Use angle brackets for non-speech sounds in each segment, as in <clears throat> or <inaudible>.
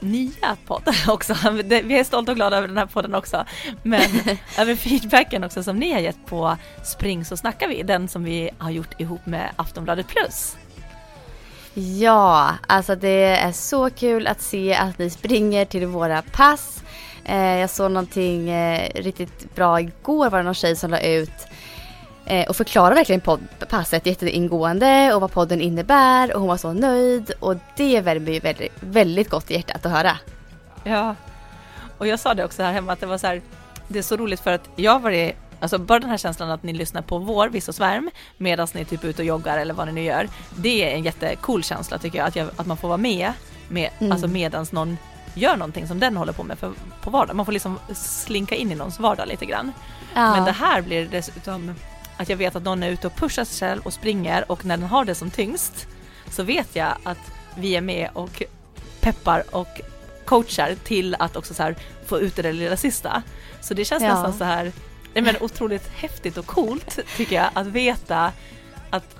nya podd <laughs> också. Vi är stolta och glada över den här podden också. Men <laughs> över feedbacken också som ni har gett på Spring så snackar vi, den som vi har gjort ihop med Aftonbladet Plus. Ja, alltså det är så kul att se att ni springer till våra pass. Eh, jag såg någonting eh, riktigt bra igår var det någon tjej som la ut och förklarade verkligen podd, passet jätteingående och vad podden innebär och hon var så nöjd och det värmer ju väldigt, väldigt gott i hjärtat att höra. Ja, och jag sa det också här hemma att det var så här, det är så roligt för att jag har varit Alltså bara den här känslan att ni lyssnar på vår Viss och svärm medan ni typ är ute och joggar eller vad ni nu gör. Det är en jättecool känsla tycker jag, att, jag, att man får vara med, med Mm. alltså medans någon gör någonting som den håller på med för, på vardagen. Man får liksom slinka in i någons vardag lite grann. Ja. Men det här blir dessutom att jag vet att någon är ute och pushar sig själv och springer och när den har det som tyngst så vet jag att vi är med och peppar och coachar till att också så här få ut det där lilla sista. Så det känns Ja. nästan så här nej men otroligt häftigt och coolt tycker jag att veta att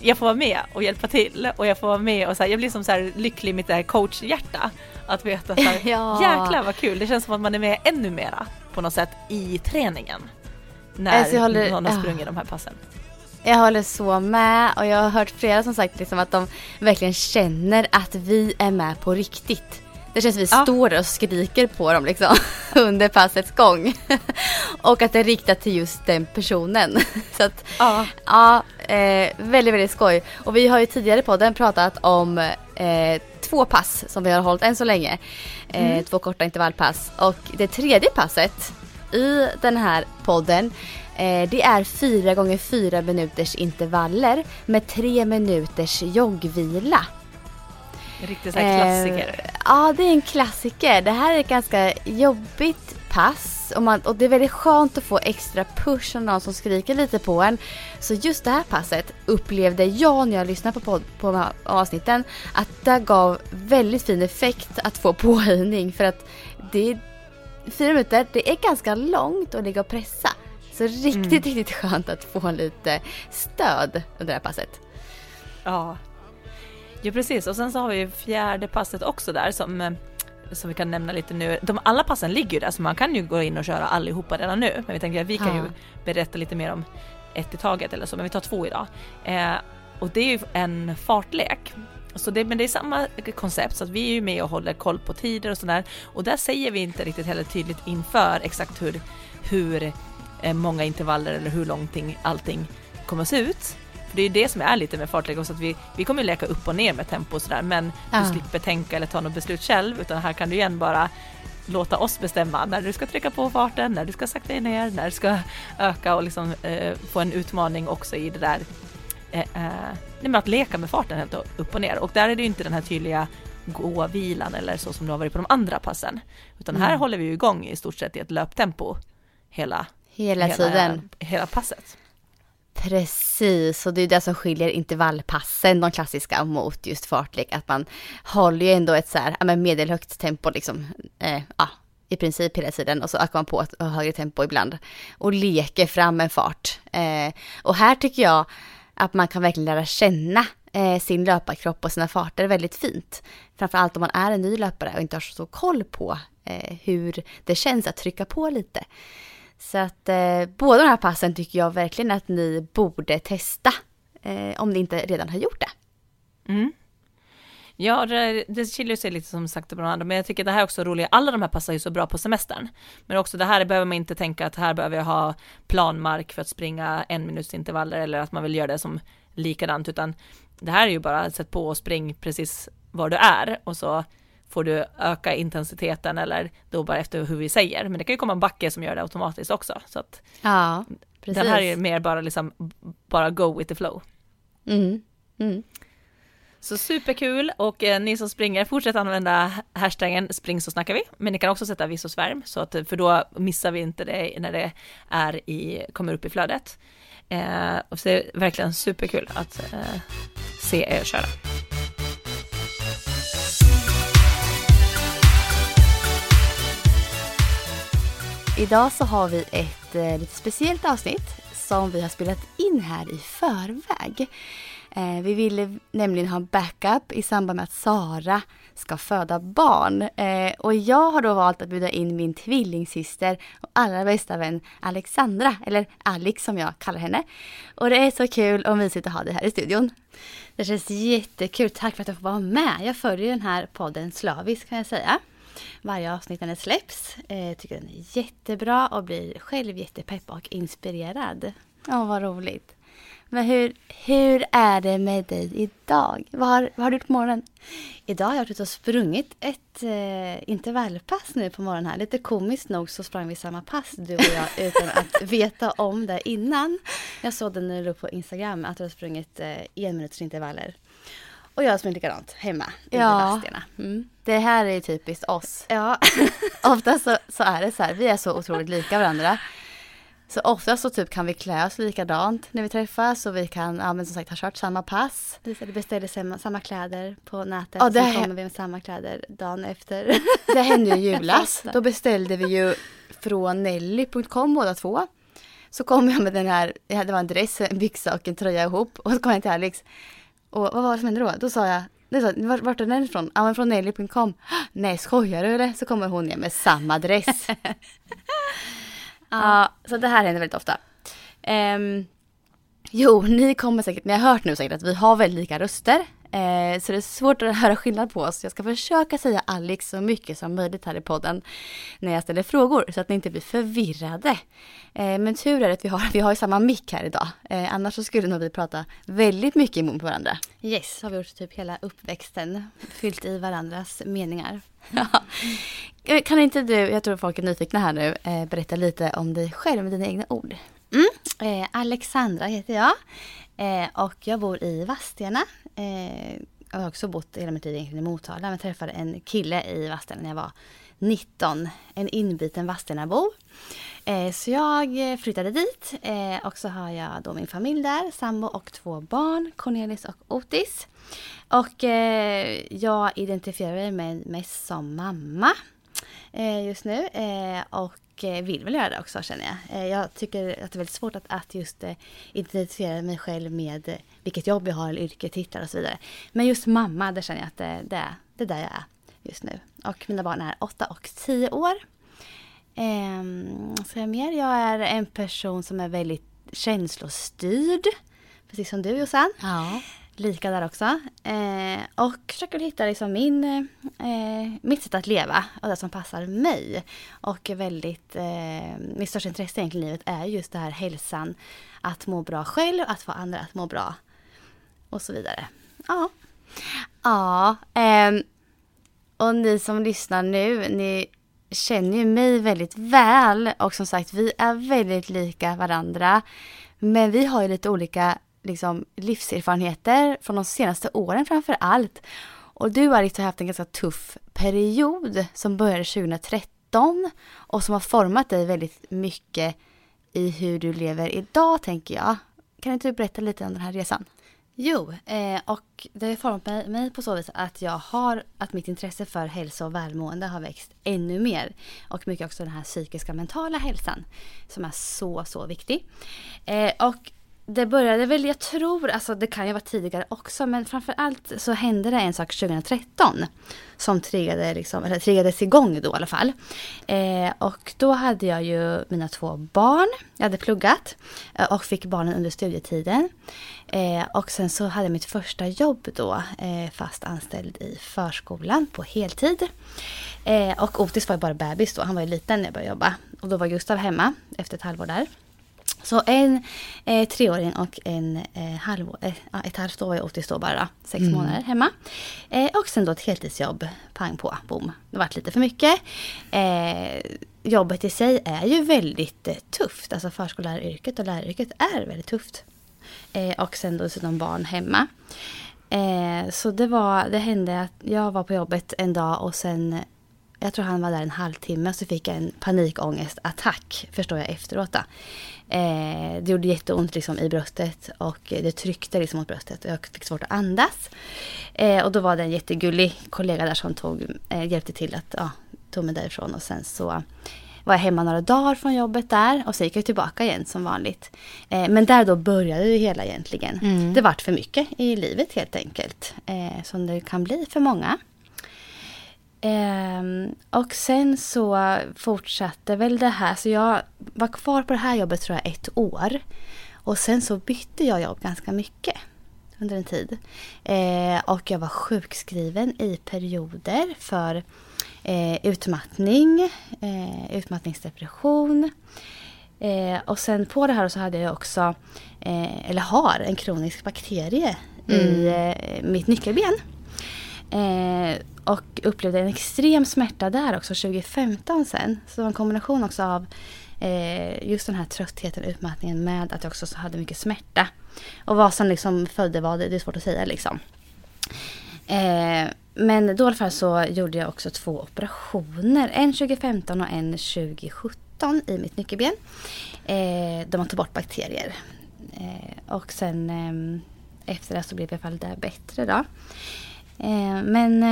jag får vara med och hjälpa till och jag får vara med och så här, jag blir som så här lycklig i mitt där coachhjärta att veta så här, <laughs> Ja. jäklar vad kul, det känns som att man är med ännu mera på något sätt i träningen. När Alltså, håller- någon har ja. sprungit de här passen. Jag håller så med och jag har hört flera som sagt liksom att de verkligen känner att vi är med på riktigt. Det känns som vi Ja. står där och skriker på dem liksom <laughs> under passets gång. och att det är riktat till just den personen. <laughs> så att Ja. ja, eh, väldigt väldigt skoj. Och vi har ju tidigare på den pratat om eh, två pass som vi har hållit än så länge. Eh, Två korta intervallpass. Och det tredje passet i den här podden eh, det är fyra gånger fyra minuters intervaller med tre minuters joggvila. Riktigt så klassiker. Eh, ja, det är en klassiker. Det här är ett ganska jobbigt pass och, man, och det är väldigt skönt att få extra push av någon som skriker lite på en. Så just det här passet upplevde jag när jag lyssnade på, podd, på avsnitten att det gav väldigt fin effekt att få påhöjning för att det är fyra minuter, det är ganska långt att ligga och pressa. Så riktigt, riktigt skönt att få lite stöd under det här passet. Ja. ja, precis. Och sen så har vi fjärde passet också där som, eh, som vi kan nämna lite nu. De, alla passen ligger ju där så man kan ju gå in och köra allihopa redan nu. Men vi tänker att vi kan ju berätta lite mer om ett i taget eller så, men vi tar två idag. Eh, och det är ju en fartlek. Så det, men det är samma koncept så att vi är ju med och håller koll på tider och sådär. Och där säger vi inte riktigt heller tydligt inför exakt hur, hur eh, många intervaller eller hur långt allting kommer att se ut. För det är ju det som är lite med fartlek också, att vi, vi kommer ju leka upp och ner med tempo och sådär, men Ja. du slipper tänka eller ta något beslut själv, utan här kan du igen bara låta oss bestämma när du ska trycka på farten, när du ska sakta ner, när du ska öka och liksom eh, få en utmaning också i det där eh, eh, nej, men att leka med farten helt upp och ner. Och där är det ju inte den här tydliga gå-vilan eller så som det har varit på de andra passen. Utan här håller vi ju igång i stort sett i ett löptempo hela, Hela tiden. hela passet. Precis, och det är det som skiljer intervallpassen, de klassiska, mot just fartlek. Att man håller ju ändå ett så här, medelhögt tempo liksom, eh, ja, i princip hela tiden. Och så ökar man på ett högre tempo ibland. Och leker fram en fart. Eh, och här tycker jag att man kan verkligen lära känna eh, sin löparkropp och sina farter väldigt fint. Framförallt om man är en ny löpare och inte har så stor koll på eh, hur det känns att trycka på lite. Så att eh, båda de här passen tycker jag verkligen att ni borde testa. Eh, om ni inte redan har gjort det. Mm. Ja, det, det skiljer sig lite som sagt de andra, men jag tycker det här är också roligt. Alla de här passar ju så bra på semestern. Men också det här behöver man inte tänka att här behöver jag ha planmark för att springa en minuts intervaller eller att man vill göra det som likadant, utan det här är ju bara sätt på och spring precis var du är och så får du öka intensiteten eller då bara efter hur vi säger. Men det kan ju komma en backe som gör det automatiskt också. Så att Ja, precis. den här är mer bara liksom, bara go with the flow. Mm. Mm. Så superkul och eh, ni som springer, fortsätt använda hashtaggen spring så snackar vi. Men ni kan också sätta viss och svärm, så att, för då missar vi inte det när det är i, kommer upp i flödet. Eh, och så är det verkligen superkul att eh, se er köra. Idag så har vi ett eh, lite speciellt avsnitt som vi har spelat in här i förväg. Eh, vi ville nämligen ha backup i samband med att Sara ska föda barn. Eh, och jag har då valt att bjuda in min tvillingsyster och allra bästa vän Alexandra, eller Alex som jag kallar henne. Och det är så kul och mysigt att ha dig här i studion. Det känns jättekul. Tack för att jag får vara med. Jag följer den här podden slaviskt kan jag säga varje avsnitt när det släpps. Eh, tycker den är jättebra och blir själv jättepepp och inspirerad. Ja, vad roligt. Men hur, hur är det med dig idag? Vad har, vad har du gjort på morgonen? Idag har jag varit ute och sprungit ett eh, intervallpass nu på morgonen här. Lite komiskt nog så sprang vi samma pass du och jag <laughs> utan att veta om det innan. Jag såg det när du på Instagram att du har sprungit eh, en minuters intervaller. Och jag har sprungit likadant hemma i Ja. Mm. Det här är typiskt oss. Ja. <laughs> Ofta så, så är det så här, vi är så otroligt lika varandra. Så ofta så typ kan vi klä oss likadant när vi träffas och vi kan, ja men som sagt ha kört samma pass. Vi beställde samma, samma kläder på nätet. Ja, det så här- kommer vi med samma kläder dagen efter. <laughs> Det hände ju i julas. Då beställde vi ju från Nelly.com båda två. Så kom jag med den här, ja, det var en dress, en byxa och en tröja ihop. Och så kom jag till Alex. Och vad var det som hände då? Då sa jag, vart, vart är den ifrån? Ja men från Nelly.com. <gasps> Nej skojar du eller? Så kommer hon ner med samma dress. <laughs> ja, så det här händer väldigt ofta. Um, jo, ni kommer säkert, ni har hört nu säkert att vi har väldigt lika röster. Eh, så det är svårt att höra skillnad på oss. Jag ska försöka säga Alex så mycket som möjligt här i podden när jag ställer frågor så att ni inte blir förvirrade. Eh, men tur är att vi har, vi har samma mick här idag. Eh, annars så skulle nog vi prata väldigt mycket i mun på varandra. Yes, har vi gjort typ hela uppväxten. Fyllt i varandras meningar. Ja. Eh, Kan inte du, jag tror folk är nyfikna här nu, eh, berätta lite om dig själv med dina egna ord? Eh, Alexandra heter jag. Eh, och jag bor i Vadstena. Eh, jag har också bott hela mitt liv egentligen i Motala. Men träffade en kille i Vadstena när jag var 19. En inbiten Vadstenabo. Eh, så jag flyttade dit. Eh, och så har jag då min familj där. Sambo och två barn. Cornelis och Otis. Och eh, jag identifierar mig mest som mamma eh, just nu. Eh, och eh, vill väl göra det också känner jag. Eh, jag tycker att det är väldigt svårt att, att just eh, identifiera mig själv med vilket jobb jag har eller yrke, titlar och så vidare. Men just mamma, det känner jag att det, det, är- det är där jag är just nu. Och mina barn är 8 och 10 år. Ehm, så jag mer? Jag är en person som är väldigt känslostyrd. Precis som du Jossan. Ja. Lika där också. Eh, och försöker hitta liksom min, eh, mitt sätt att leva och det som passar mig. Och väldigt, eh, mitt största intresse egentligen i livet är just det här hälsan. Att må bra själv, att få andra att må bra. Och så vidare. Ja. Ja, eh, och ni som lyssnar nu, ni känner ju mig väldigt väl och som sagt vi är väldigt lika varandra. Men vi har ju lite olika liksom, livserfarenheter från de senaste åren framför allt. Och du Alex har haft en ganska tuff period som började 2013 och som har format dig väldigt mycket i hur du lever idag tänker jag. Kan inte du berätta lite om den här resan? Jo, eh, och det har format mig, mig på så vis att jag har, att mitt intresse för hälsa och välmående har växt ännu mer. Och mycket också den här psykiska mentala hälsan som är så, så viktig. Eh, och det började väl, jag tror, alltså det kan ju vara tidigare också, men framför allt så hände det en sak 2013 som triggade, liksom, eller triggades igång då i alla fall. Eh, och då hade jag ju mina två barn, jag hade pluggat eh, och fick barnen under studietiden. Eh, och sen så hade jag mitt första jobb då, eh, fast anställd i förskolan på heltid. Eh, och Otis var ju bara bebis då, han var ju liten när jag började jobba. Och då var Gustav hemma efter ett halvår där. Så en eh, treåring och en eh, halvår, eh, ett halvt år, 80 står bara, sex Mm. månader hemma. Eh, och sen då ett heltidsjobb, pang på, boom. Det varit lite för mycket. Eh, jobbet i sig är ju väldigt eh, tufft, alltså förskolläraryrket och läraryrket är väldigt tufft. Eh, och sen då dessutom barn hemma. Så det, var, det hände att jag var på jobbet en dag och sen jag tror han var där en halvtimme och så fick jag en panikångestattack, förstår jag efteråt. Då. Eh, det gjorde jätteont liksom i bröstet och det tryckte liksom mot bröstet och jag fick svårt att andas. Eh, och då var det en jättegullig kollega där som tog, eh, hjälpte till att ja, tog mig därifrån och sen så var jag hemma några dagar från jobbet där och så gick jag tillbaka igen som vanligt. Eh, men där då började det hela egentligen. Det vart för mycket i livet helt enkelt. Eh, som det kan bli för många. Ehm, och sen så fortsatte väl det här. Så jag var kvar på det här jobbet tror jag ett år. Och sen så bytte jag jobb ganska mycket under en tid. Eh, och jag var sjukskriven i perioder för eh, utmattning, eh, utmattningsdepression. Eh, och sen på det här så hade jag också, eh, eller har, en kronisk bakterie i eh, mitt nyckelben. Eh, och upplevde en extrem smärta där också 2015 sen. Så det var en kombination också av eh, just den här tröttheten, utmattningen med att jag också hade mycket smärta. Och vad som liksom födde vad, det är svårt att säga liksom. Eh, men då i alla fall så gjorde jag också två operationer. En 2015 och en 2017 i mitt nyckelben. Eh, där man tog bort bakterier. Eh, och sen eh, efter det så blev jag i alla fall där bättre då. Eh, men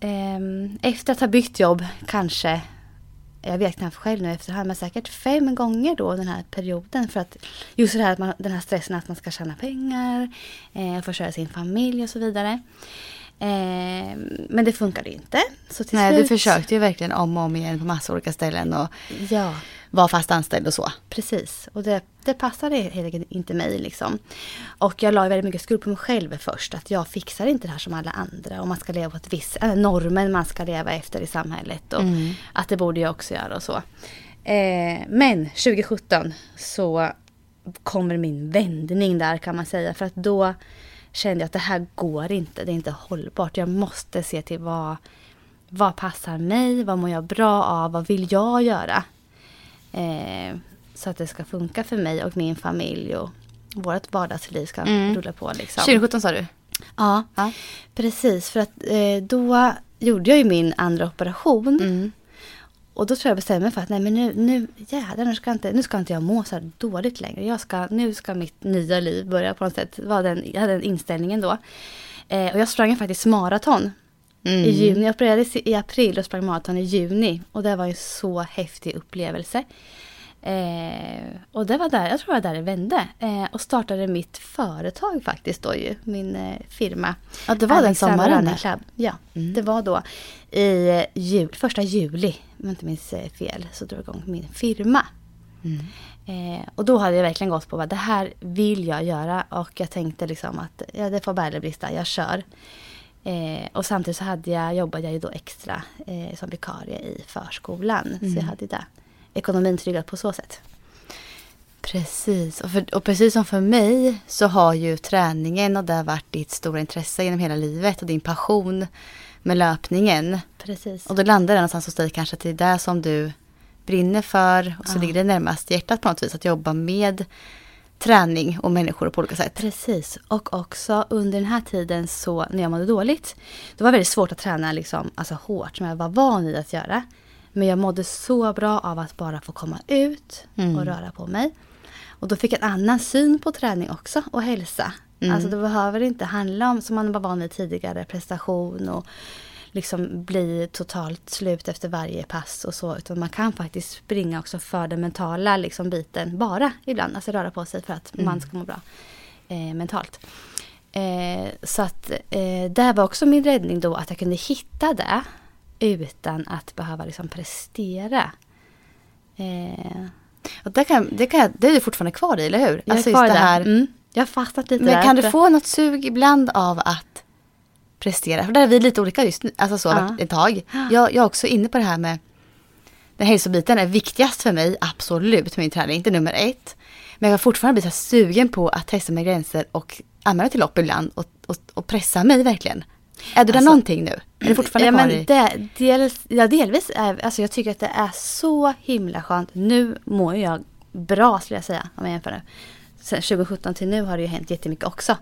ehm, efter att ha bytt jobb kanske, jag vet knappt själv nu efterhand, men säkert fem gånger då den här perioden. För att just det här, att man, den här stressen att man ska tjäna pengar, eh, försörja sin familj och så vidare. Eh, men det funkade inte. Så till Nej, du slut, försökte ju verkligen om och om igen på massa olika ställen och Ja, var fast anställd och så. precis. Och det, det passade helt enkelt inte mig liksom. Och jag la väldigt mycket skuld på mig själv först. Att jag fixar inte det här som alla andra. Och man ska leva på ett visst, äh, normen man ska leva efter i samhället. Och att det borde jag också göra och så. Eh, men 2017 så kommer min vändning där kan man säga. För att då kände jag att det här går inte. Det är inte hållbart. Jag måste se till vad, vad passar mig? Vad mår jag bra av? Vad vill jag göra? Eh, så att det ska funka för mig och min familj och vårt vardagsliv ska rulla på. Liksom. 2017 sa du? Ja, Ja. precis. För att eh, då gjorde jag ju min andra operation. Mm. Och då tror jag bestämde mig för att nej men nu, nu jädrar, nu ska, inte, nu ska inte jag må så här dåligt längre. Jag ska, nu ska mitt nya liv börja på något sätt. Var den, jag hade den inställningen då. Eh, och jag sprang faktiskt maraton. I juni, jag opererades i april och sprang maraton i juni. Och det var ju så häftig upplevelse. Eh, och det var där, jag tror det var där det vände. Eh, och startade mitt företag faktiskt då ju, min eh, firma. Ja, det var den sommaren. Club. Ja, det var då i eh, jul, första juli, om jag inte minns eh, fel, så drog jag igång min firma. Eh, och då hade jag verkligen gått på vad det här vill jag göra och jag tänkte liksom att ja, det får bära eller brista, jag kör. Eh, och samtidigt så hade jag, jobbade jag ju då extra eh, som vikarie i förskolan. Så jag hade det ekonomin tryggat på så sätt. Precis, och, för, och precis som för mig så har ju träningen och det har varit ditt stora intresse genom hela livet och din passion med löpningen. Precis. Och då landar det någonstans hos dig kanske att det är det som du brinner för och så ligger det närmast hjärtat på något vis att jobba med träning och människor på olika sätt. Precis. Och också under den här tiden så när jag mådde dåligt. Det var väldigt svårt att träna liksom, alltså hårt som jag var van vid att göra. Men jag mådde så bra av att bara få komma ut och röra på mig. Och då fick jag en annan syn på träning också och hälsa. Alltså det behöver inte handla om, som man var van vid tidigare, prestation och liksom bli totalt slut efter varje pass och så. Utan man kan faktiskt springa också för den mentala liksom, biten bara ibland. Alltså röra på sig för att man ska må bra eh, mentalt. Eh, så att eh, det var också min räddning då att jag kunde hitta det utan att behöva liksom prestera. Eh, Och det, kan, det, kan, det är du fortfarande kvar i, eller hur? jag är Alltså kvar just det här, Mm. Jag har fastnat lite Men där. kan du få något sug ibland av att prestera? För där är vi lite olika just nu, alltså så Ja. ett tag. Jag, jag är också inne på det här med den hälsobiten är viktigast för mig, absolut, min träning, inte nummer ett. Men jag har fortfarande blivit sugen på att testa mina gränser och använda till lopp ibland och, och, och pressa mig verkligen. Är det där Alltså- någonting nu? Är det fortfarande ja, men i? det, dels, ja, delvis. Är, alltså jag tycker att det är så himla skönt. Nu mår jag bra skulle jag säga om jag jämför nu. Sen 2017 till nu har det ju hänt jättemycket också.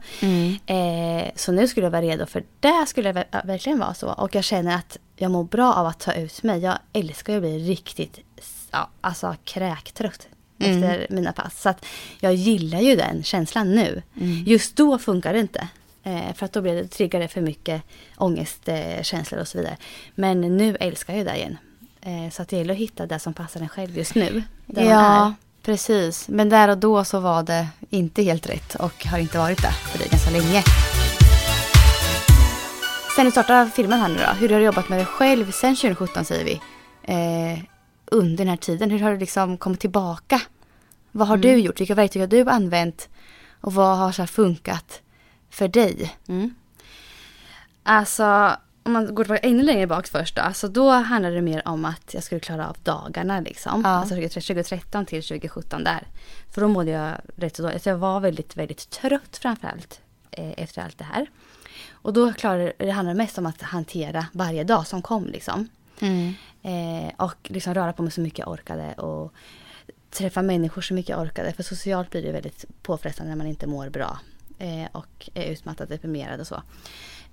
Eh, så nu skulle jag vara redo för det skulle jag verkligen vara så. Och jag känner att jag mår bra av att ta ut mig. Jag älskar att bli riktigt ja, alltså kräktrött efter mina pass. Så att jag gillar ju den känslan nu. Just då funkar det inte. Eh, för att då blir det, triggar det för mycket ångestkänslor eh, känslor och så vidare. Men nu älskar jag det igen. Eh, så att det gäller att hitta det som passar en själv just nu. Ja. Precis. Men där och då så var det inte helt rätt och har inte varit det för dig ganska länge. Sen du startade filmen här nu då, hur har du jobbat med dig själv sen 2017 säger vi? Eh, under den här tiden, hur har du liksom kommit tillbaka? Vad har du gjort? Vilka verktyg har du använt? Och vad har så funkat för dig? Mm. Alltså, om man går tillbaka ännu längre bak först då. Alltså då handlade det mer om att jag skulle klara av dagarna liksom. Ja. Alltså 2013 till 2017 där. För då mådde jag rätt så dåligt. Alltså jag var väldigt, väldigt trött framförallt eh, efter allt det här. Och då klarade det handlade mest om att hantera varje dag som kom liksom. Eh, och liksom röra på mig så mycket jag orkade och träffa människor så mycket jag orkade. För socialt blir det väldigt påfrestande när man inte mår bra. Eh, och är utmattad, deprimerad och så.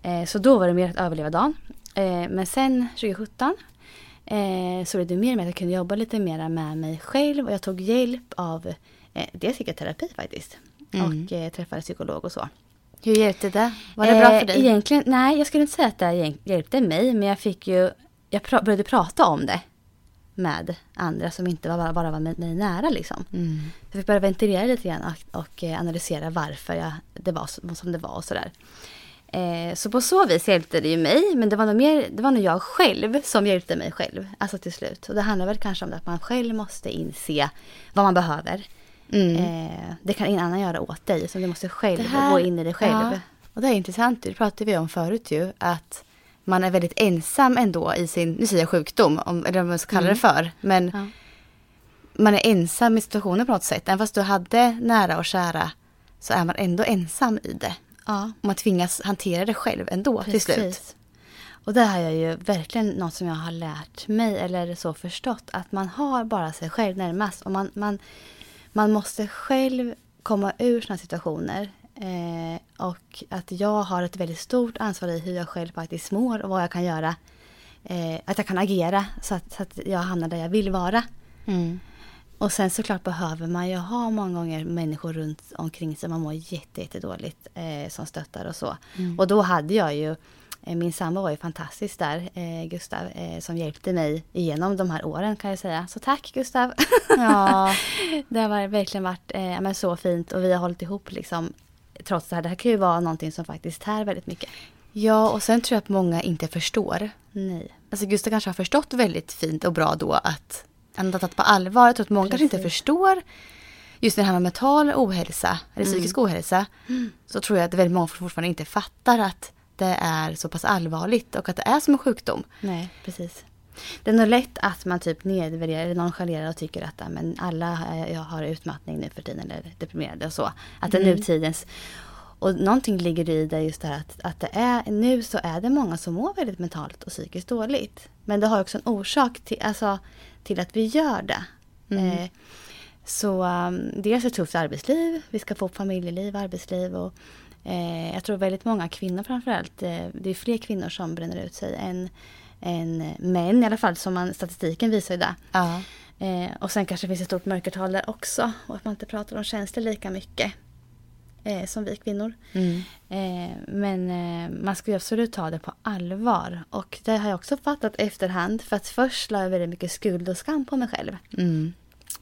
Eh, så då var det mer att överleva dagen. Eh, men sen 2017 eh, så blev det mer med att jag kunde jobba lite mer med mig själv. Och jag tog hjälp av, eh, dels gick jag terapi faktiskt. Och eh, träffade psykolog och så. Hur hjälpte det? Var det bra för Eh, dig? Egentligen, nej, jag skulle inte säga att det hjälp- hjälpte mig. Men jag fick ju, jag pra- började prata om det med andra som inte var, bara var mig, mig nära liksom. Mm. Jag fick börja ventilera lite grann och, och eh, analysera varför jag, det var som, som det var och sådär. Eh, så på så vis hjälpte det ju mig, men det var nog mer, det var nog jag själv som hjälpte mig själv. Alltså till slut. Och det handlar väl kanske om att man själv måste inse vad man behöver. Eh, det kan ingen annan göra åt dig, så du måste själv Det här- gå in i det själv. Ja, och det är intressant, det pratade vi om förut ju, att man är väldigt ensam ändå i sin, nu säger jag sjukdom, om, eller vad man ska kalla det för, men Ja. man är ensam i situationen på något sätt. Även fast du hade nära och kära så är man ändå ensam i det. Ja. Och man tvingas hantera det själv ändå till slut. Precis. Och det här är ju verkligen något som jag har lärt mig eller så förstått. Att man har bara sig själv närmast. Och man, man, man måste själv komma ur sådana situationer. Eh, och att jag har ett väldigt stort ansvar i hur jag själv faktiskt mår och vad jag kan göra. Eh, att jag kan agera så att, så att jag hamnar där jag vill vara. Mm. Och sen såklart behöver man ju ha många gånger människor runt omkring sig man mår jätte, jätte dåligt eh, som stöttar och så. Och då hade jag ju, eh, min sambo var ju fantastisk där, eh, Gustav, eh, som hjälpte mig igenom de här åren kan jag säga. Så tack Gustav! Ja. <laughs> det har verkligen varit eh, men så fint och vi har hållit ihop liksom. Trots det här, det här kan ju vara någonting som faktiskt tär väldigt mycket. ja, och sen tror jag att många inte förstår. Nej. Alltså Gustav kanske har förstått väldigt fint och bra då att har tagit på allvar. Jag tror att många kanske inte Precis. förstår just när det handlar om mental ohälsa eller psykisk ohälsa. Så tror jag att väldigt många fortfarande inte fattar att det är så pass allvarligt och att det är som en sjukdom. Nej, precis. Det är nog lätt att man typ nedvärderar eller nonchalerar och tycker att men alla eh, jag har utmattning nu för tiden eller deprimerade och så. Att det är nutidens. Och någonting ligger i det just det här att, att det är, nu så är det många som mår väldigt mentalt och psykiskt dåligt. Men det har också en orsak till, alltså, till att vi gör det. Eh, så um, dels ett tufft arbetsliv, vi ska få upp familjeliv, arbetsliv och eh, jag tror väldigt många kvinnor framförallt, eh, det är fler kvinnor som bränner ut sig än, än män i alla fall, som man, statistiken visar ju det. Ja. Eh, och sen kanske finns ett stort mörkertal där också och att man inte pratar om känslor lika mycket eh, som vi kvinnor. Eh, men eh, man ska ju absolut ta det på allvar. Och det har jag också fattat efterhand. För att först la jag väldigt mycket skuld och skam på mig själv.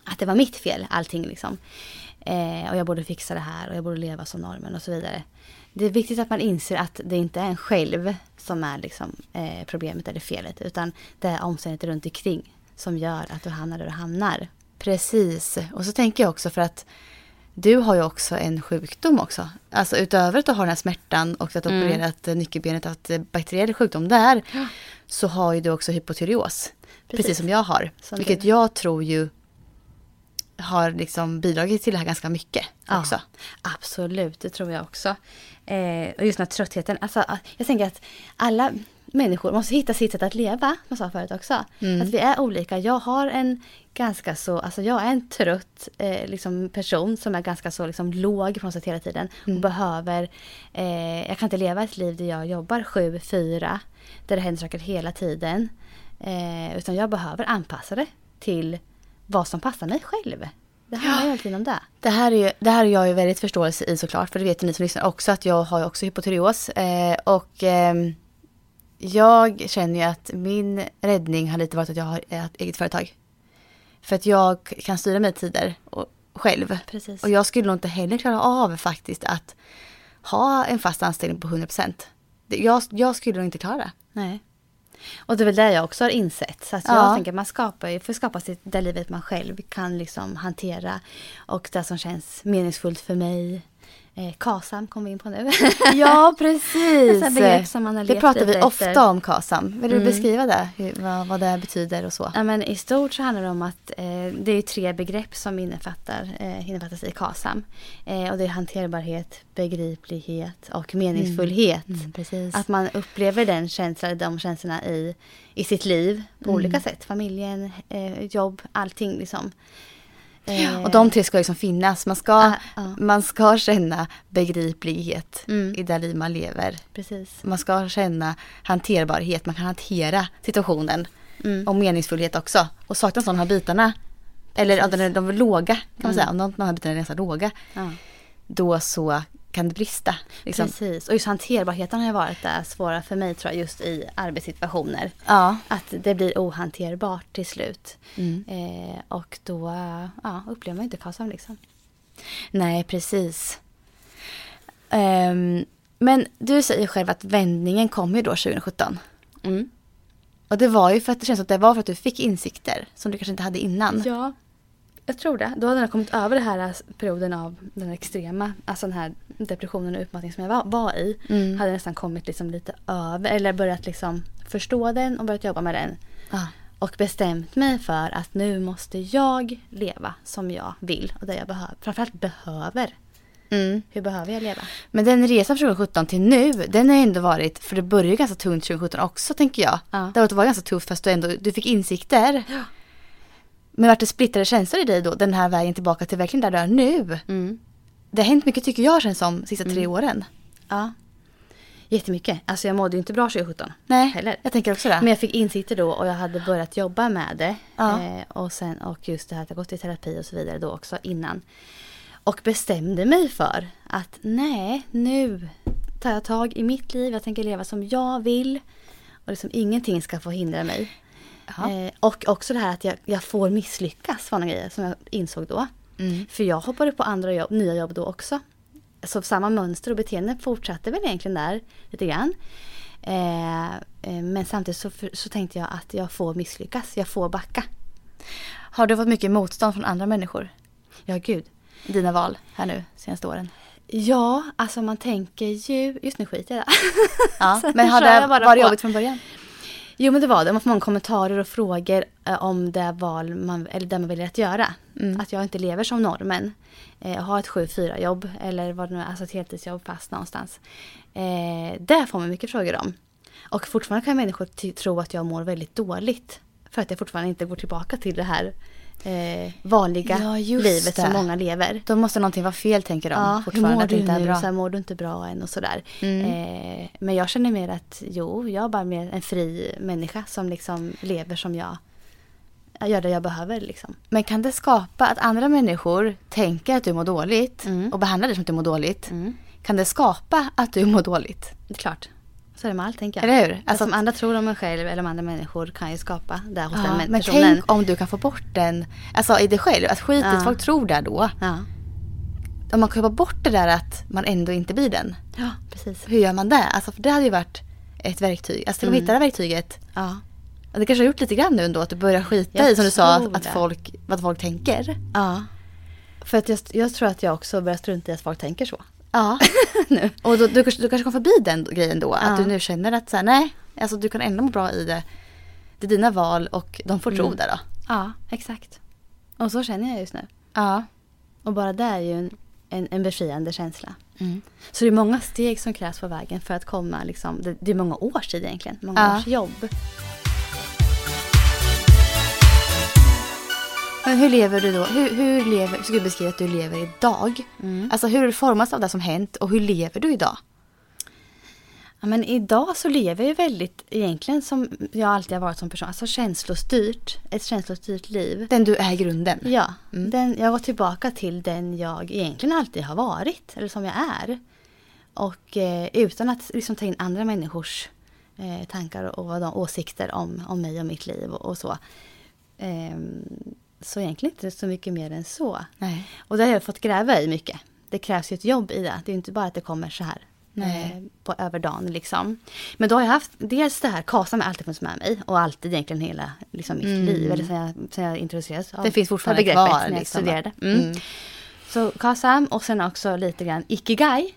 Att det var mitt fel allting liksom. Eh, och jag borde fixa det här och jag borde leva som normen och så vidare. Det är viktigt att man inser att det inte är en själv som är liksom, eh, problemet eller felet. Utan det är omständigheter runt omkring som gör att du hamnar där du hamnar. Precis. Och så tänker jag också för att du har ju också en sjukdom också. Alltså utöver att du har den här smärtan och att du har opererat eh, nyckelbenet ett eh, bakteriell sjukdom där. Så har ju du också hypotyreos. Precis, som jag har. Som vilket du. jag tror ju har liksom bidragit till det här ganska mycket också. Absolut, det tror jag också. Eh, och just den här tröttheten. Alltså, jag tänker att alla människor måste hitta sitt sätt att leva, jag sa förut också. Att vi är olika. Jag har en ganska så, alltså jag är en trött eh, liksom person som är ganska så liksom låg på något sätt hela tiden. Och behöver, eh, jag kan inte leva ett liv där jag jobbar sju, fyra, där det händer saker hela tiden. Eh, utan jag behöver anpassa det till vad som passar mig själv. Det handlar ju hela om det. Det här, är det här är jag ju väldigt förståelse i såklart. För det vet ju ni som lyssnar också att jag har ju också hypotyreos. Eh, och ehm, jag känner ju att min räddning har lite varit att jag har ett eget företag. För att jag kan styra mina tider och, själv. Precis. Och jag skulle nog inte heller klara av faktiskt att ha en fast anställning på 100 procent. Jag, jag skulle nog inte klara det. Nej. Och det är väl det jag också har insett. Så att Ja. jag tänker man skapar ju, får skapa sitt, det livet man själv kan liksom hantera. Och det som känns meningsfullt för mig. Eh, KASAM kom vi in på nu. <laughs> Ja, precis. <laughs> Det pratar vi lite ofta efter. om, KASAM. Vill du beskriva det? Hur, vad, vad det betyder och så? Ja, men I stort så handlar det om att eh, det är tre begrepp som innefattar, eh, innefattas i KASAM. Eh, och det är hanterbarhet, begriplighet och meningsfullhet. Mm, precis. Att man upplever den känslan, de känslorna i, i sitt liv på Mm. olika sätt. Familjen, eh, jobb, allting liksom. Eh, Och de tre ska liksom finnas. Man ska, Ah, ja. man ska känna begriplighet Mm. i det liv man lever. Precis. Man ska känna hanterbarhet, man kan hantera situationen. Mm. Och meningsfullhet också. Och saknas de här bitarna, eller ja, de, är- de är låga kan man Mm. säga, om de, de här bitarna är ganska låga. Ja. Då så kan det brista. Liksom. Precis. Och just hanterbarheten har ju varit det svåra för mig tror jag just i arbetssituationer. Ja. Att det blir ohanterbart till slut. Mm. Eh, och då ja, upplever man inte KASAM liksom. Nej, precis. Ehm, men du säger själv att vändningen kom ju då 2017. Mm. Och det var ju för att det känns att det var för att du fick insikter som du kanske inte hade innan. Ja, jag tror det. Då hade jag kommit över den här perioden av den här extrema, alltså den här depressionen och utmattningen som jag var, var i. Mm. Hade nästan kommit liksom lite över, eller börjat liksom förstå den och börjat jobba med den. Ja. Och bestämt mig för att nu måste jag leva som jag vill och det jag behöver. Framförallt behöver. Mm. Hur behöver jag leva? Men den resan från 2017 till nu, den har ändå varit, för det började ganska tungt 2017 också tänker jag. Ja. Det var ganska tufft fast du ändå, du fick insikter. Men vart det splittrade känslor i dig då, den här vägen tillbaka till verkligen där du är nu? Mm. Det har hänt mycket tycker jag känns som, de sista tre åren. Ja. Jättemycket. Alltså jag mådde ju inte bra 2017. Nej, Heller. jag tänker också det. Men jag fick insikter då och jag hade börjat jobba med det. Ja. Eh, och, sen, och just det här att jag gått i terapi och så vidare då också innan. Och bestämde mig för att nej, nu tar jag tag i mitt liv. Jag tänker leva som jag vill. Och liksom ingenting ska få hindra mig. Eh, och också det här att jag, jag får misslyckas var en grej som jag insåg då. Mm. För jag hoppade på andra jobb, nya jobb då också. Så samma mönster och beteende fortsatte väl egentligen där lite grann. Eh, eh, men samtidigt så, så tänkte jag att jag får misslyckas, jag får backa. Har du fått mycket motstånd från andra människor? Ja, gud. Dina val här nu senaste åren? Ja, alltså man tänker ju... Just nu skiter jag i det. Ja, <laughs> men har det varit jobbigt från början? Jo men det var det. Man får många kommentarer och frågor eh, om det val man, eller det man väljer att göra. Att jag inte lever som normen. Eh, har ett 7-4 jobb eller vad det nu är, alltså ett heltidsjobb fast någonstans. Eh, det får man mycket frågor om. Och fortfarande kan människor tro att jag mår väldigt dåligt. För att jag fortfarande inte går tillbaka till det här eh, vanliga Ja, livet som det. många lever. Då måste någonting vara fel tänker de Ja, fortfarande. mår att det du inte är nu? bra. Så här, mår du inte bra än och sådär. Mm. Eh, men jag känner mer att jo, jag är bara mer en fri människa som liksom lever som jag, jag gör det jag behöver liksom. Men kan det skapa att andra människor tänker att du mår dåligt Mm. och behandlar dig som att du mår dåligt? Mm. Kan det skapa att du mår dåligt? Det är klart. Så är det med allt tänker jag. Eller hur? Alltså, Alltså, som andra tror om en själv eller om andra människor kan ju skapa det hos ja, den men men personen. tänk om du kan få bort den, alltså i dig själv, att skit i Ja. att folk tror det då. Ja. Om man kan få bort det där att man ändå inte blir den. ja, precis. Hur gör man det? Alltså för det hade ju varit ett verktyg. Alltså till Mm. att hitta det verktyget. Ja. Och det kanske har gjort lite grann nu ändå att du börjar skita Jag i som du sa att folk, vad folk tänker. ja. För att jag, jag tror att jag också börjar strunta i att folk tänker så. Ja. <laughs> nu. Och då, du, kanske, du kanske kom förbi den grejen då. Att Ja. du nu känner att så här, nej, alltså du kan ändå må bra i det. det är dina val och de får tro Mm. det då. Ja, exakt. Och så känner jag just nu. Ja. Och bara det är ju en, en, en befriande känsla. Mm. Så det är många steg som krävs på vägen för att komma liksom, det, det är många års tid egentligen, många Ja. års jobb. Men hur lever du då? Hur, hur lever, skulle du beskriva att du lever idag? Mm. Alltså hur formas av det som hänt och hur lever du idag? Ja, men idag så lever jag väldigt, egentligen som jag alltid har varit som person, alltså känslostyrt. Ett känslostyrt liv. Den du är i grunden? Ja, Mm. den, jag går tillbaka till den jag egentligen alltid har varit, eller som jag är. Och eh, utan att liksom ta in andra människors eh, tankar och vad de, åsikter om, om mig och mitt liv och, och så. Ehm, så egentligen inte så mycket mer än så. Nej. Och det har jag fått gräva i mycket. Det krävs ju ett jobb i det. Det är inte bara att det kommer så här Nej. eh, på över dagen liksom. Men då har jag haft dels det här, KASAM har alltid funnits med mig och alltid egentligen hela liksom, mitt Mm. liv. Eller sen jag, sen jag introducerades av Det finns fortfarande begreppet kvar, när jag liksom, studerade. Mm. Mm. Så KASAM och sen också lite grann Ikigai.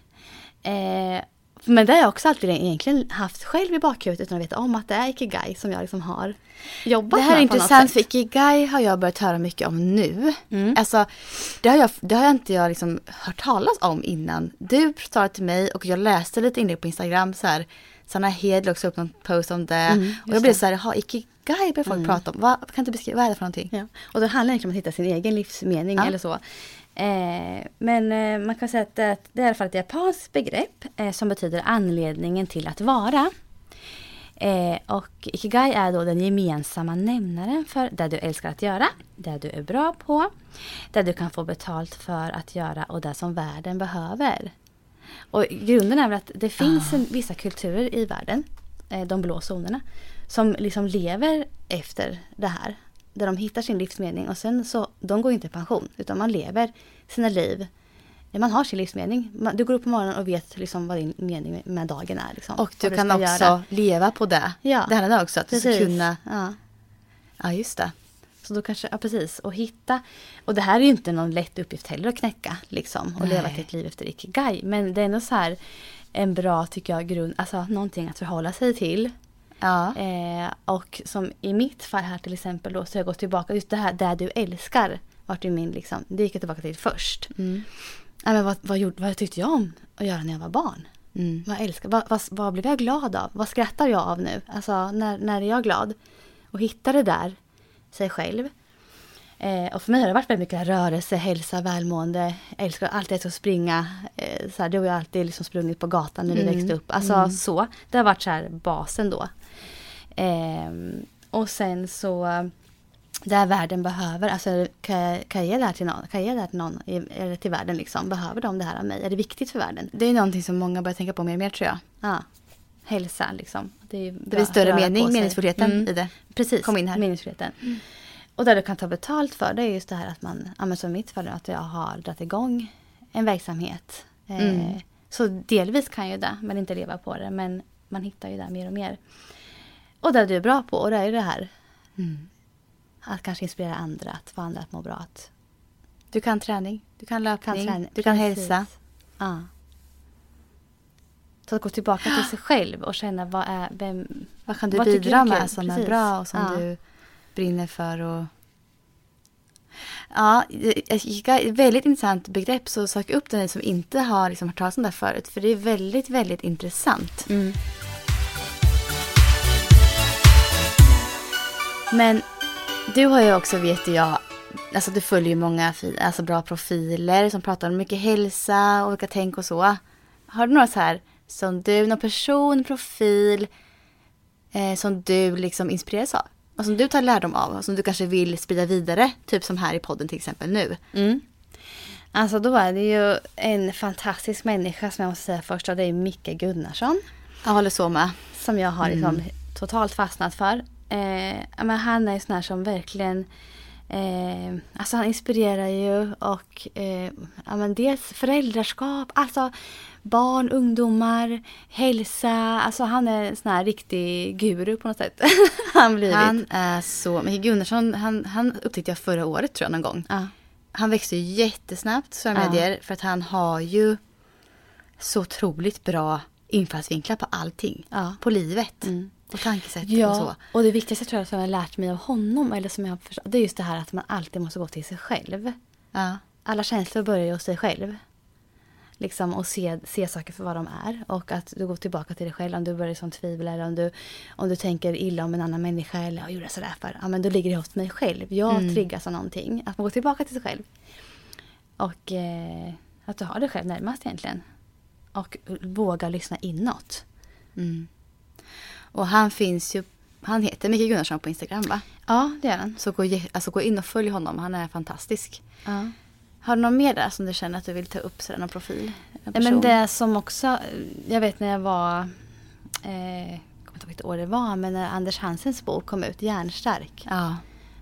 Eh, men det har jag också alltid egentligen haft själv i bakhuvudet utan att veta om att det är Ikigai som jag liksom har jobbat Det här är med intressant för Ikigai har jag börjat höra mycket om nu. Mm. Alltså, det har jag, det har jag inte jag liksom hört talas om innan. Du det till mig och jag läste lite inlägg på Instagram så här. Sanna Hed la också upp någon post om det. Mm, och jag blev så här, jaha, Ikigai börjar folk prata om. Vad, kan du beskriva, vad är det för någonting? Ja. Och det handlar egentligen om att hitta sin egen livsmening Ja. eller så. Eh, men eh, man kan säga att det, det är i alla fall ett japanskt begrepp eh, som betyder anledningen till att vara. Eh, och Ikigai är då den gemensamma nämnaren för det du älskar att göra, det du är bra på, det du kan få betalt för att göra och det som världen behöver. Och grunden är väl att det finns en, vissa kulturer i världen, eh, de blå zonerna, som liksom lever efter det här. Där de hittar sin livsmening och sen så, de går inte i pension utan man lever sina liv. Man har sin livsmening. Du går upp på morgonen och vet liksom vad din mening med, dagen är. Liksom. Och du Vad kan också göra. leva på det. Ja. Det handlar också att du ska kunna, Ja. ja just det. Så då kanske, ja precis, och hitta. Och det här är ju inte någon lätt uppgift heller att knäcka liksom. Och Nej. leva ett liv efter Ikigai. Men det är ändå så här en bra, tycker jag, grund, alltså någonting att förhålla sig till. Ja. Eh, och som i mitt fall här till exempel då, så har jag gått tillbaka, just det här, det du älskar. Vart ju min liksom, det gick jag tillbaka till först. Mm. Ja, men vad, vad, gjorde, vad tyckte jag om att göra när jag var barn? Mm. Vad, älskar, vad, vad, vad blev jag glad av? Vad skrattar jag av nu? Alltså när, när är jag glad? Och hitta det där, sig själv. Eh, och för mig har det varit väldigt mycket rörelse, hälsa, välmående. Jag älskar alltid älskar att springa. Eh, så här, du har alltid liksom sprungit på gatan när vi Mm. växte upp. Alltså så. Det har varit så här basen då. Ehm, och sen så det världen behöver, alltså kan jag, kan jag ge det här till någon, kan jag ge det till någon, eller till världen liksom? Behöver de det här av mig? Är det viktigt för världen? Det är någonting som många börjar tänka på mer och mer tror jag. Ja. Hälsa liksom. Det, är ju Det bra blir större mening, meningsfullheten Mm. i det. Precis, Kom in här. meningsfullheten. Och det du kan ta betalt för det är just det här att man, ja, som i mitt fall, att jag har dragit igång en verksamhet. Eh, Mm. Så delvis kan jag det, men inte leva på det. Men man hittar ju det mer och mer. Och det du är bra på, och det är det här. Mm. Att kanske inspirera andra, att få andra att må bra. Att Du kan träning, du kan löpning, kan du kan precis. hälsa. Ja. Så att gå tillbaka till sig <gasps> själv och känna vad är, vem, Vad kan du Vad bidra du är med som är Precis. bra och som Ja. du brinner för? Och... Ja, är väldigt intressant begrepp så sök upp den som inte har liksom hört talas om det förut. För det är väldigt, väldigt intressant. Men du har ju också, vet jag, alltså du följer ju många alltså bra profiler som pratar om mycket hälsa och olika tänk och så. Har du några så här som du, någon person, profil eh, som du liksom inspireras av? Och som du tar lärdom av och som du kanske vill sprida vidare, typ som här i podden till exempel nu. Alltså då är det ju en fantastisk människa som jag måste säga först och det är Micke Gunnarsson. Jag håller så med. Som jag har liksom totalt fastnat för. Eh, men han är ju sån här som verkligen eh, Alltså han inspirerar ju och eh, ja, men dels föräldraskap, alltså barn, ungdomar, hälsa. Alltså han är en sån här riktig guru på något sätt. <laughs> han blivit. Han är så, Micke Gunnarsson, han, han upptäckte jag förra året tror jag någon gång. Ja. Han växte ju jättesnabbt sociala Ja. medier för att han har ju så otroligt bra infallsvinklar på allting. Ja. På livet. Mm. Och tankesätt och Ja, så. och det viktigaste tror jag som jag har lärt mig av honom, eller som jag har förstått, det är just det här att man alltid måste gå till sig själv. Ja. Alla känslor börjar ju hos sig själv. Liksom och se, se saker för vad de är. Och att du går tillbaka till dig själv om du börjar liksom tvivla eller om du, om du tänker illa om en annan människa eller vad gjorde jag sådär för? Ja men då ligger det hos mig själv. Jag Mm. triggas av någonting. Att man går tillbaka till sig själv. Och eh, att du har dig själv närmast egentligen. Och våga lyssna inåt. Mm. Och han finns ju, han heter Micke Gunnarsson på Instagram va? Ja, det gör han. Så gå, alltså gå in och följ honom, han är fantastisk. Ja. Har du någon mer där som du känner att du vill ta upp, sådär, någon profil? Nej, men det som också, jag vet när jag var, eh, jag kommer inte ihåg vilket år det var, men när Anders Hansens bok kom ut, Järnstark. Ja.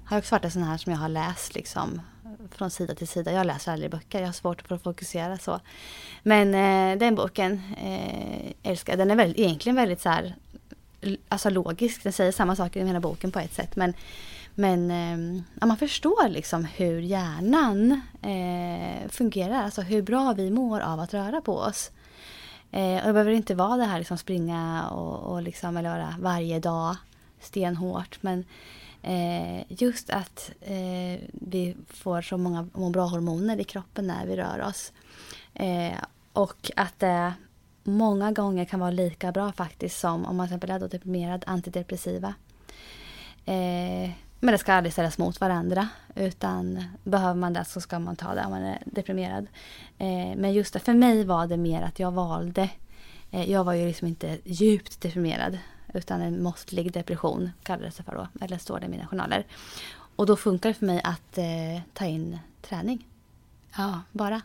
Har också varit en sån här som jag har läst liksom från sida till sida. Jag läser aldrig böcker, jag har svårt för att fokusera så. Men eh, den boken eh, älskar. Den är väldigt, egentligen väldigt så här, alltså logisk. Den säger samma saker i hela boken på ett sätt. Men, men ehm, ja, man förstår liksom hur hjärnan eh, fungerar. Alltså hur bra vi mår av att röra på oss. Eh, och det behöver inte vara det här liksom springa och, och liksom, eller vara varje dag stenhårt. Men eh, just att eh, vi får så många må bra hormoner i kroppen när vi rör oss. Eh, och att det många gånger kan vara lika bra faktiskt som om man till exempel är deprimerad antidepressiva. Eh, men det ska aldrig ställas mot varandra. Utan behöver man det så ska man ta det om man är deprimerad. Eh, men just det, för mig var det mer att jag valde. Eh, jag var ju liksom inte djupt deprimerad. Utan en måttlig depression kallades det för då. Eller står det i mina journaler. Och då funkar det för mig att eh, ta in träning. ja. Bara.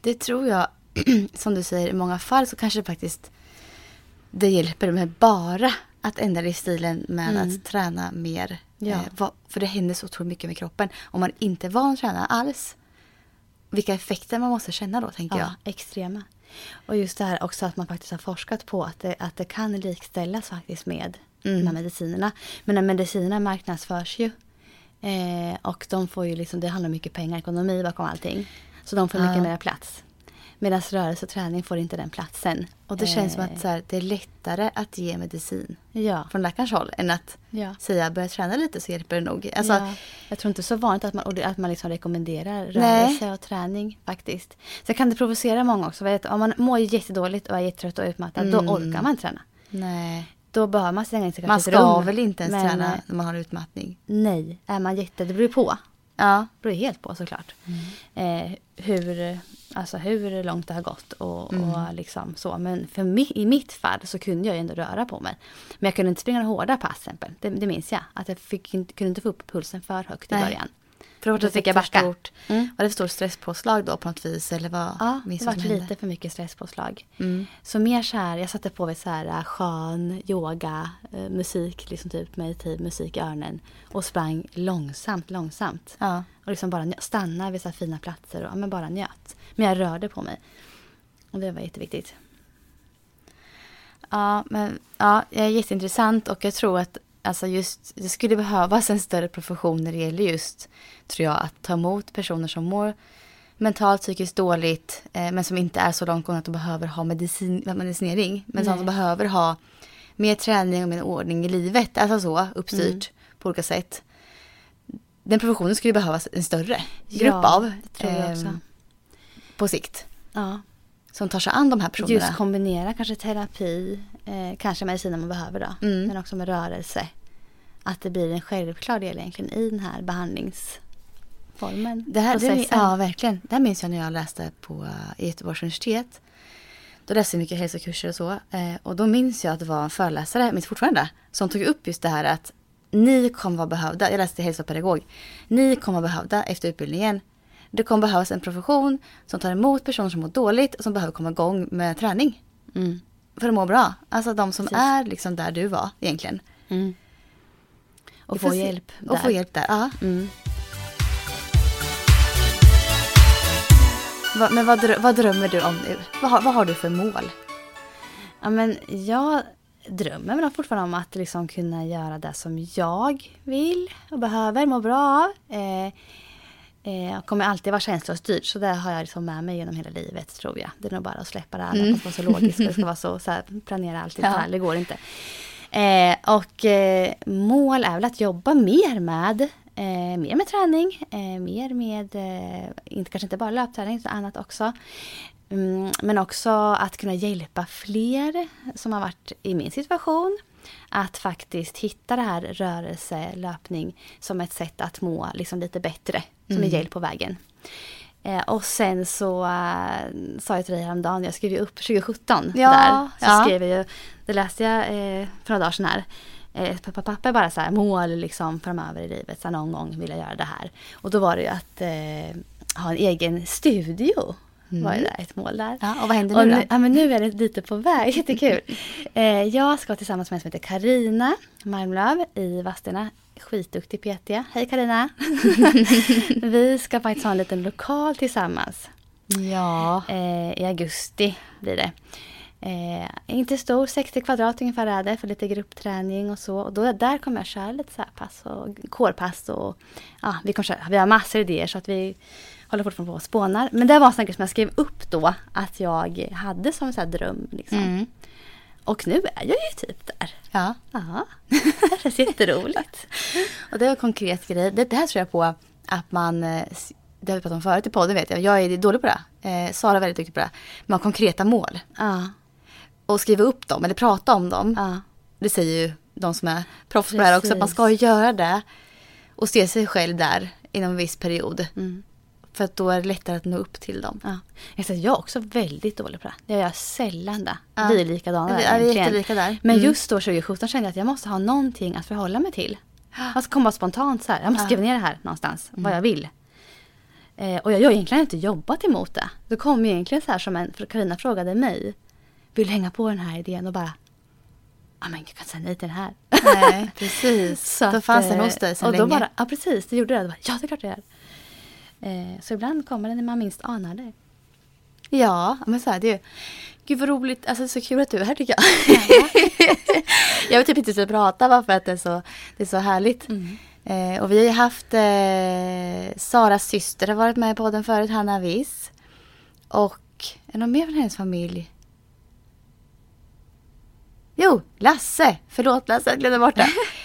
Det tror jag, <clears throat> som du säger, i många fall så kanske faktiskt det hjälper med bara att ändra livsstilen med Mm. att träna mer. Ja. Eh, för det händer så otroligt mycket med kroppen. Om man inte är van att träna alls, vilka effekter man måste känna då, tänker jag. Ja, extrema. Och just det här också att man faktiskt har forskat på att det, att det kan likställas faktiskt med Mm. de här medicinerna. Men medicinerna marknadsförs ju. Eh, och de får ju liksom, det handlar mycket pengar, ekonomi bakom allting. Så de får mycket Ja. mer plats. Medan rörelse och träning får inte den platsen. Och det känns som att så här, det är lättare att ge medicin Ja. från läkarens håll än att Ja. säga börja träna lite så hjälper det nog. Alltså, ja, jag tror inte så vanligt att man, det- att man liksom rekommenderar Nej. rörelse och träning faktiskt. Sen kan det provocera många också. Vet, om man mår jättedåligt och är jättetrött och utmattad, Mm. då orkar man träna. Nej. Då behöver man stänga in sig Man i ett ska rum. väl inte ens Men, träna eh, när man har utmattning? Nej, är man jätte... Det beror ju på. Ja. Det beror helt på såklart. Eh, hur, alltså hur långt det har gått och, och liksom så. Men för mi, i mitt fall så kunde jag ju ändå röra på mig. Men jag kunde inte springa hårda pass exempel. Det, det minns jag. Att jag fick kunde inte få upp pulsen för högt i Nej. början. För då, fick jag backa. Stort, Mm. Var det för stort stresspåslag då på något vis? Eller vad Ja, det var lite för mycket stresspåslag. Mm. Så mer så här, jag satte på mig så här äh, skön yoga, eh, musik, liksom typ meditativ musik i öronen. Och sprang långsamt, långsamt. Ja. Och liksom bara stanna vid så fina platser och ja, men bara njöt. Men jag rörde på mig. Och det var jätteviktigt. Ja, men ja, jätteintressant och jag tror att alltså just, det skulle behövas en större profession när det gäller just, tror jag, att ta emot personer som mår mentalt, psykiskt dåligt, eh, men som inte är så långt gångna att de behöver ha medicin, medicinering, men som behöver ha mer träning och mer ordning i livet, alltså så, uppstyrt på olika sätt. Den professionen skulle behövas en större grupp Ja, av ehm, på sikt. Ja. Som tar sig an de här personerna. Just kombinera kanske terapi, eh, kanske mediciner man behöver då. Mm. Men också med rörelse. Att det blir en självklar del egentligen i den här behandlingsformen. Det här, det, ja, verkligen. Det här minns jag när jag läste på eh, Göteborgs universitet. Då läste jag mycket hälsokurser och så. Eh, och då minns jag att det var en föreläsare, minns fortfarande, som tog upp just det här att ni kommer vara behövda. Jag läste hälsopedagog. Ni kommer vara behövda efter utbildningen. Det kommer behövas en profession som tar emot personer som mår dåligt och som behöver komma igång med träning. Mm. För att må bra. Alltså de som Precis. är liksom där du var egentligen. Mm. Och få hjälp Och få där. hjälp där. Ja. Mm. Men vad, drö- vad drömmer du om nu? Vad har, vad har du för mål? Ja, men jag drömmer väl fortfarande om att liksom kunna göra det som jag vill och behöver, må bra av. Eh, jag kommer alltid vara känslostyrd så det har jag liksom med mig genom hela livet tror jag. Det är nog bara att släppa det alla Mm. fast vara så logiskt. Det ska vara så, så här, planera allt i Ja. detalj, det går inte. Eh, och eh, mål är väl att jobba mer med, eh, mer med träning, eh, mer med, eh, inte, kanske inte bara löpträning utan annat också. Mm, men också att kunna hjälpa fler som har varit i min situation. Att faktiskt hitta det här rörelse, löpning som ett sätt att må liksom lite bättre, som en hjälp på vägen. Eh, och sen så uh, sa jag till dig häromdagen, jag skrev ju upp 2017 Ja, där. Så ja. skrev jag ju, det läste jag eh, för några dagar sedan här. Eh, pappa, pappa bara så här, mål liksom framöver i livet, så här, någon gång vill jag göra det här. Och då var det ju att eh, ha en egen studio. Var ju där, ett mål där. Ja, och vad händer Och nu då? nu, ja, men nu är det lite på väg, <laughs> jättekul. eh, jag ska tillsammans med en som heter Karina Malmlöv i Vadstena. Skitduktig PT. Hej Karina! <laughs> Vi ska faktiskt ha en liten lokal tillsammans. Ja. Eh, I augusti blir det. Eh, inte stor, 60 kvadrat ungefär är det för lite gruppträning och så. Och då, där kommer jag köra lite så pass och kårpass och ja, vi, kommer köra, vi har massor idéer så att vi håller fortfarande på och spånar. Men det var en grej som jag skrev upp då att jag hade som en dröm. Liksom. Mm. Och nu är jag ju typ där. Ja. Ja, <laughs> det känns jätteroligt. Och det är en konkret grej. Det, det här tror jag på att man, eh, det har vi pratat om förut i podden vet jag, jag är dålig på det. Eh, Sara är väldigt duktig på det. Man har konkreta mål. Ja, Och skriva upp dem eller prata om dem. ja. Det säger ju de som är proffs på det här också, att man ska göra det. Och se sig själv där inom en viss period. Mm. För att då är det lättare att nå upp till dem. Ja. Jag, jag är också väldigt dålig på det. Det gör jag sällan det. Ja. Vi är likadana Vi- är jättelika där. Men Mm. just då 2017 kände jag att jag måste ha någonting att förhålla mig till. <gasps> Alltså komma spontant så här. Jag måste Ja. skriva ner det här någonstans. Vad jag vill. Eh, och jag har egentligen inte jobbat emot det. Det kom ju egentligen så här som en, för Carina frågade mig. Vill du hänga på den här idén? Och bara. Ja men jag kan säga nej till den här. Nej, precis. <laughs> Så då att, fanns den eh, hos dig sedan Och länge. då bara, ja precis, det gjorde det. Då bara, ja det är klart det gör. Eh, så ibland kommer den när man minst anar det. Ja, men så är det ju. Gud vad roligt, alltså det så kul att du är här tycker jag. <laughs> jag vill typ inte så prata bara för att det är så, det är så härligt. Eh, och vi har ju haft eh, Saras syster har varit med i podden förut, Hanna Wiss. Och är det någon mer från hennes familj? Jo, Lasse! Förlåt Lasse, jag glömde bort det. <laughs>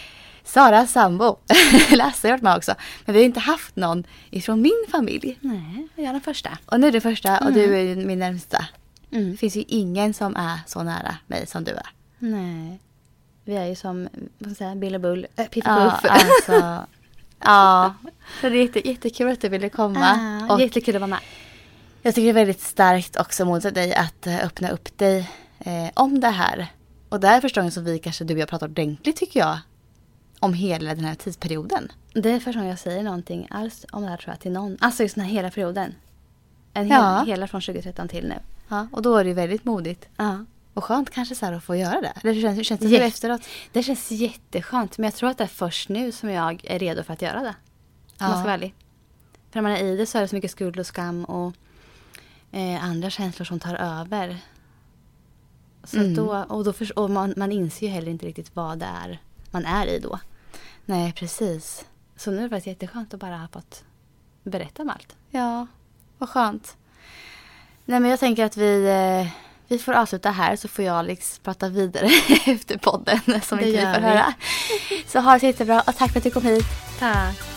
Saras sambo, <laughs> Lasse har varit med också. Men vi har inte haft någon ifrån min familj. Nej, jag är den första. Och nu är det första och du är min närmsta. Mm. Det finns ju ingen som är så nära mig som du är. Nej. Vi är ju som säga, Bill och Bull, äh, Piff och Ja, Puff. alltså. <laughs> ja. Så det är jätte, jättekul att du ville komma. Ja, och jättekul att vara med. jag tycker det är väldigt starkt också mot dig att eh, öppna upp dig eh, om det här. Och det här är första gången som vi kanske, du och jag pratar ordentligt tycker jag. Om hela den här tidsperioden. Det är första gången jag säger någonting alls om det här tror jag till någon. Alltså just den här hela perioden. En hel, Ja. Hela från 2013 till nu. Ja, och då är det ju väldigt modigt. Ja. Och skönt kanske så här att få göra det. Hur känns, känns det nu efteråt? Det känns jätteskönt. Men jag tror att det är först nu som jag är redo för att göra det. Om man Ja. ska vara ärlig. För när man är i det så är det så mycket skuld och skam och eh, andra känslor som tar över. Så Mm. då, och då för, och man, man inser ju heller inte riktigt vad det är man är i då. Nej, precis. Så nu är det jätteskönt att bara ha fått berätta om allt. Ja, vad skönt. Nej men jag tänker att vi, eh, vi får avsluta här så får jag Alex prata vidare <laughs> efter podden som Det inte vi gör får vi. höra. Så ha det så jättebra och tack för att du kom hit. Tack.